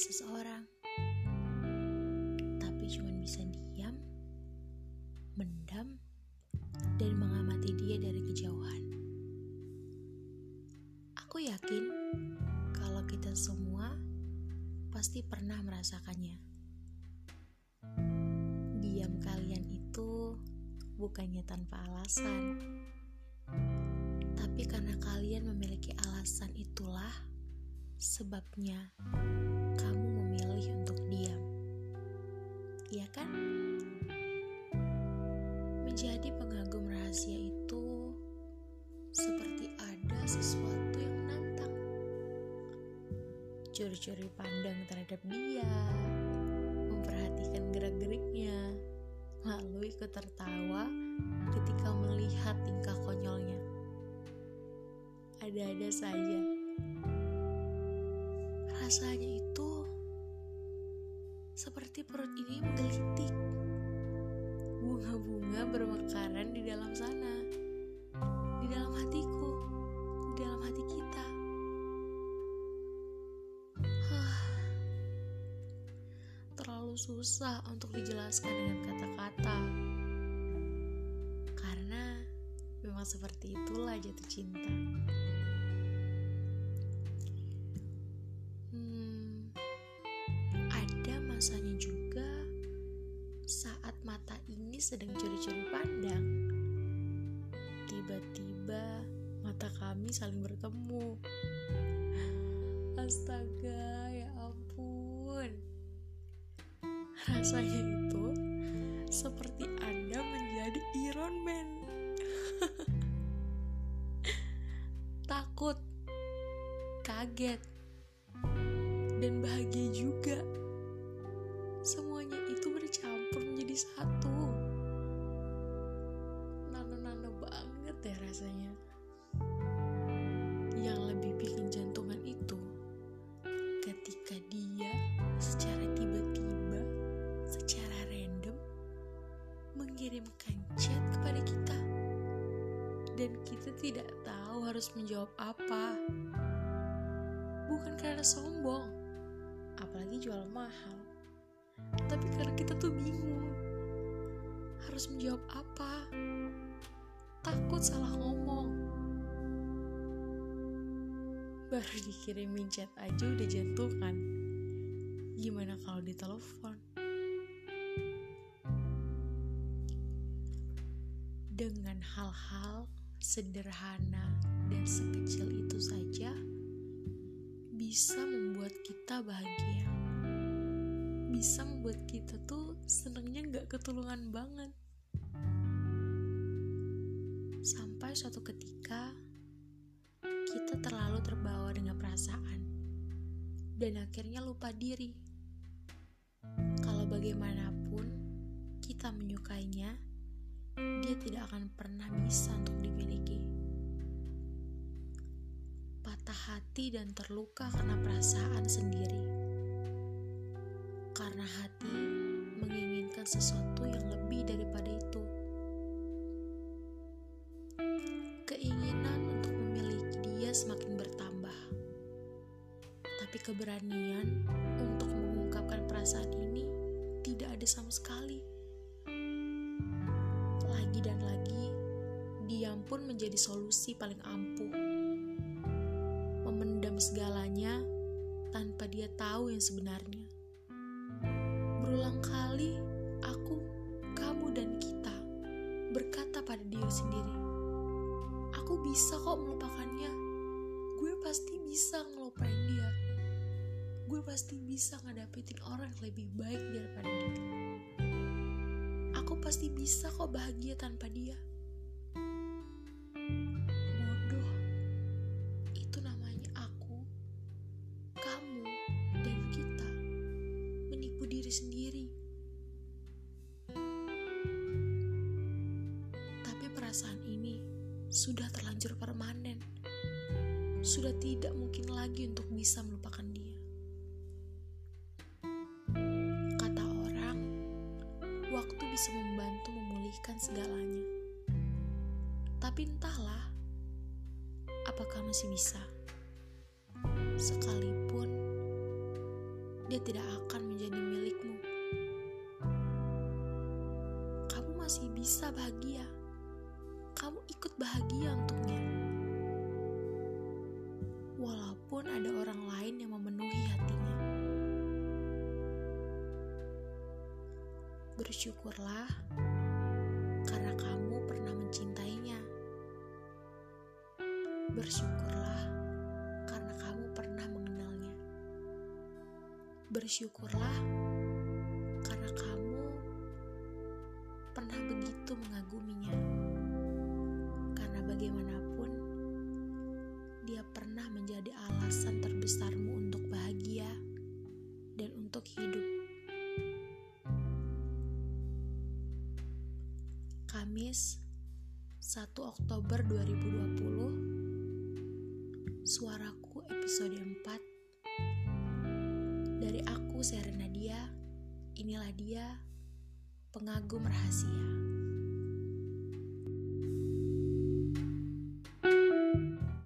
seseorang, tapi cuma bisa diam, mendam, dan mengamati dia dari kejauhan. Aku yakin kalau kita semua pasti pernah merasakannya. Diam kalian itu bukannya tanpa alasan, tapi karena kalian memiliki alasan itulah sebabnya kamu memilih untuk diam. Iya kan? Menjadi pengagum rahasia itu seperti ada sesuatu yang menantang. Curi-curi pandang terhadap dia, memperhatikan gerak-geriknya, lalu ikut tertawa ketika melihat tingkah konyolnya. Ada-ada saja Rasanya itu seperti perut ini menggelitik. Bunga-bunga bermekaran di dalam sana, di dalam hatiku, di dalam hati kita. Terlalu susah untuk dijelaskan dengan kata-kata. Karena memang seperti itulah jatuh cinta. Saat mata ini sedang curi-curi pandang. Tiba-tiba mata kami saling bertemu. Astaga, ya ampun. Rasanya itu seperti Anda menjadi Iron Man. Takut, kaget, dan bahagia juga satu. Nano-nano banget ya rasanya. Yang lebih bikin jantungan itu ketika dia secara tiba-tiba, secara random mengirimkan chat kepada kita. Dan kita tidak tahu harus menjawab apa. Bukan karena sombong, apalagi jual mahal tapi karena kita tuh bingung harus menjawab apa? Takut salah ngomong. Baru dikirimin chat aja udah jantungan. Gimana kalau ditelepon? Dengan hal-hal sederhana dan sekecil itu saja bisa membuat kita bahagia. Bisa membuat kita tuh senengnya gak ketulungan banget. Sampai suatu ketika kita terlalu terbawa dengan perasaan dan akhirnya lupa diri. Kalau bagaimanapun kita menyukainya, dia tidak akan pernah bisa untuk dimiliki. Patah hati dan terluka karena perasaan sendiri karena hati menginginkan sesuatu yang lebih daripada keberanian untuk mengungkapkan perasaan ini tidak ada sama sekali. Lagi dan lagi, diam pun menjadi solusi paling ampuh. Memendam segalanya tanpa dia tahu yang sebenarnya. Berulang kali aku, kamu, dan kita berkata pada diri sendiri, "Aku bisa kok melupakannya. Gue pasti bisa ngelupain. Gue pasti bisa ngedapetin orang yang lebih baik daripada dia. Aku pasti bisa kok bahagia tanpa dia." sendiri. Tapi perasaan ini sudah terlanjur permanen. Sudah tidak mungkin lagi untuk bisa melupakan bisa membantu memulihkan segalanya. Tapi entahlah, apakah masih bisa? Sekalipun dia tidak akan menjadi milikmu. Kamu masih bisa bahagia. Kamu ikut bahagia untuknya. Walaupun ada orang lain yang memenuhi hatinya. Bersyukurlah karena kamu pernah mencintainya. Bersyukurlah karena kamu pernah mengenalnya. Bersyukurlah karena kamu pernah begitu mengaguminya. Karena bagaimanapun, dia pernah menjadi alasan terbesarmu Kamis 1 Oktober 2020 Suaraku episode 4 Dari aku Serena Dia Inilah dia Pengagum rahasia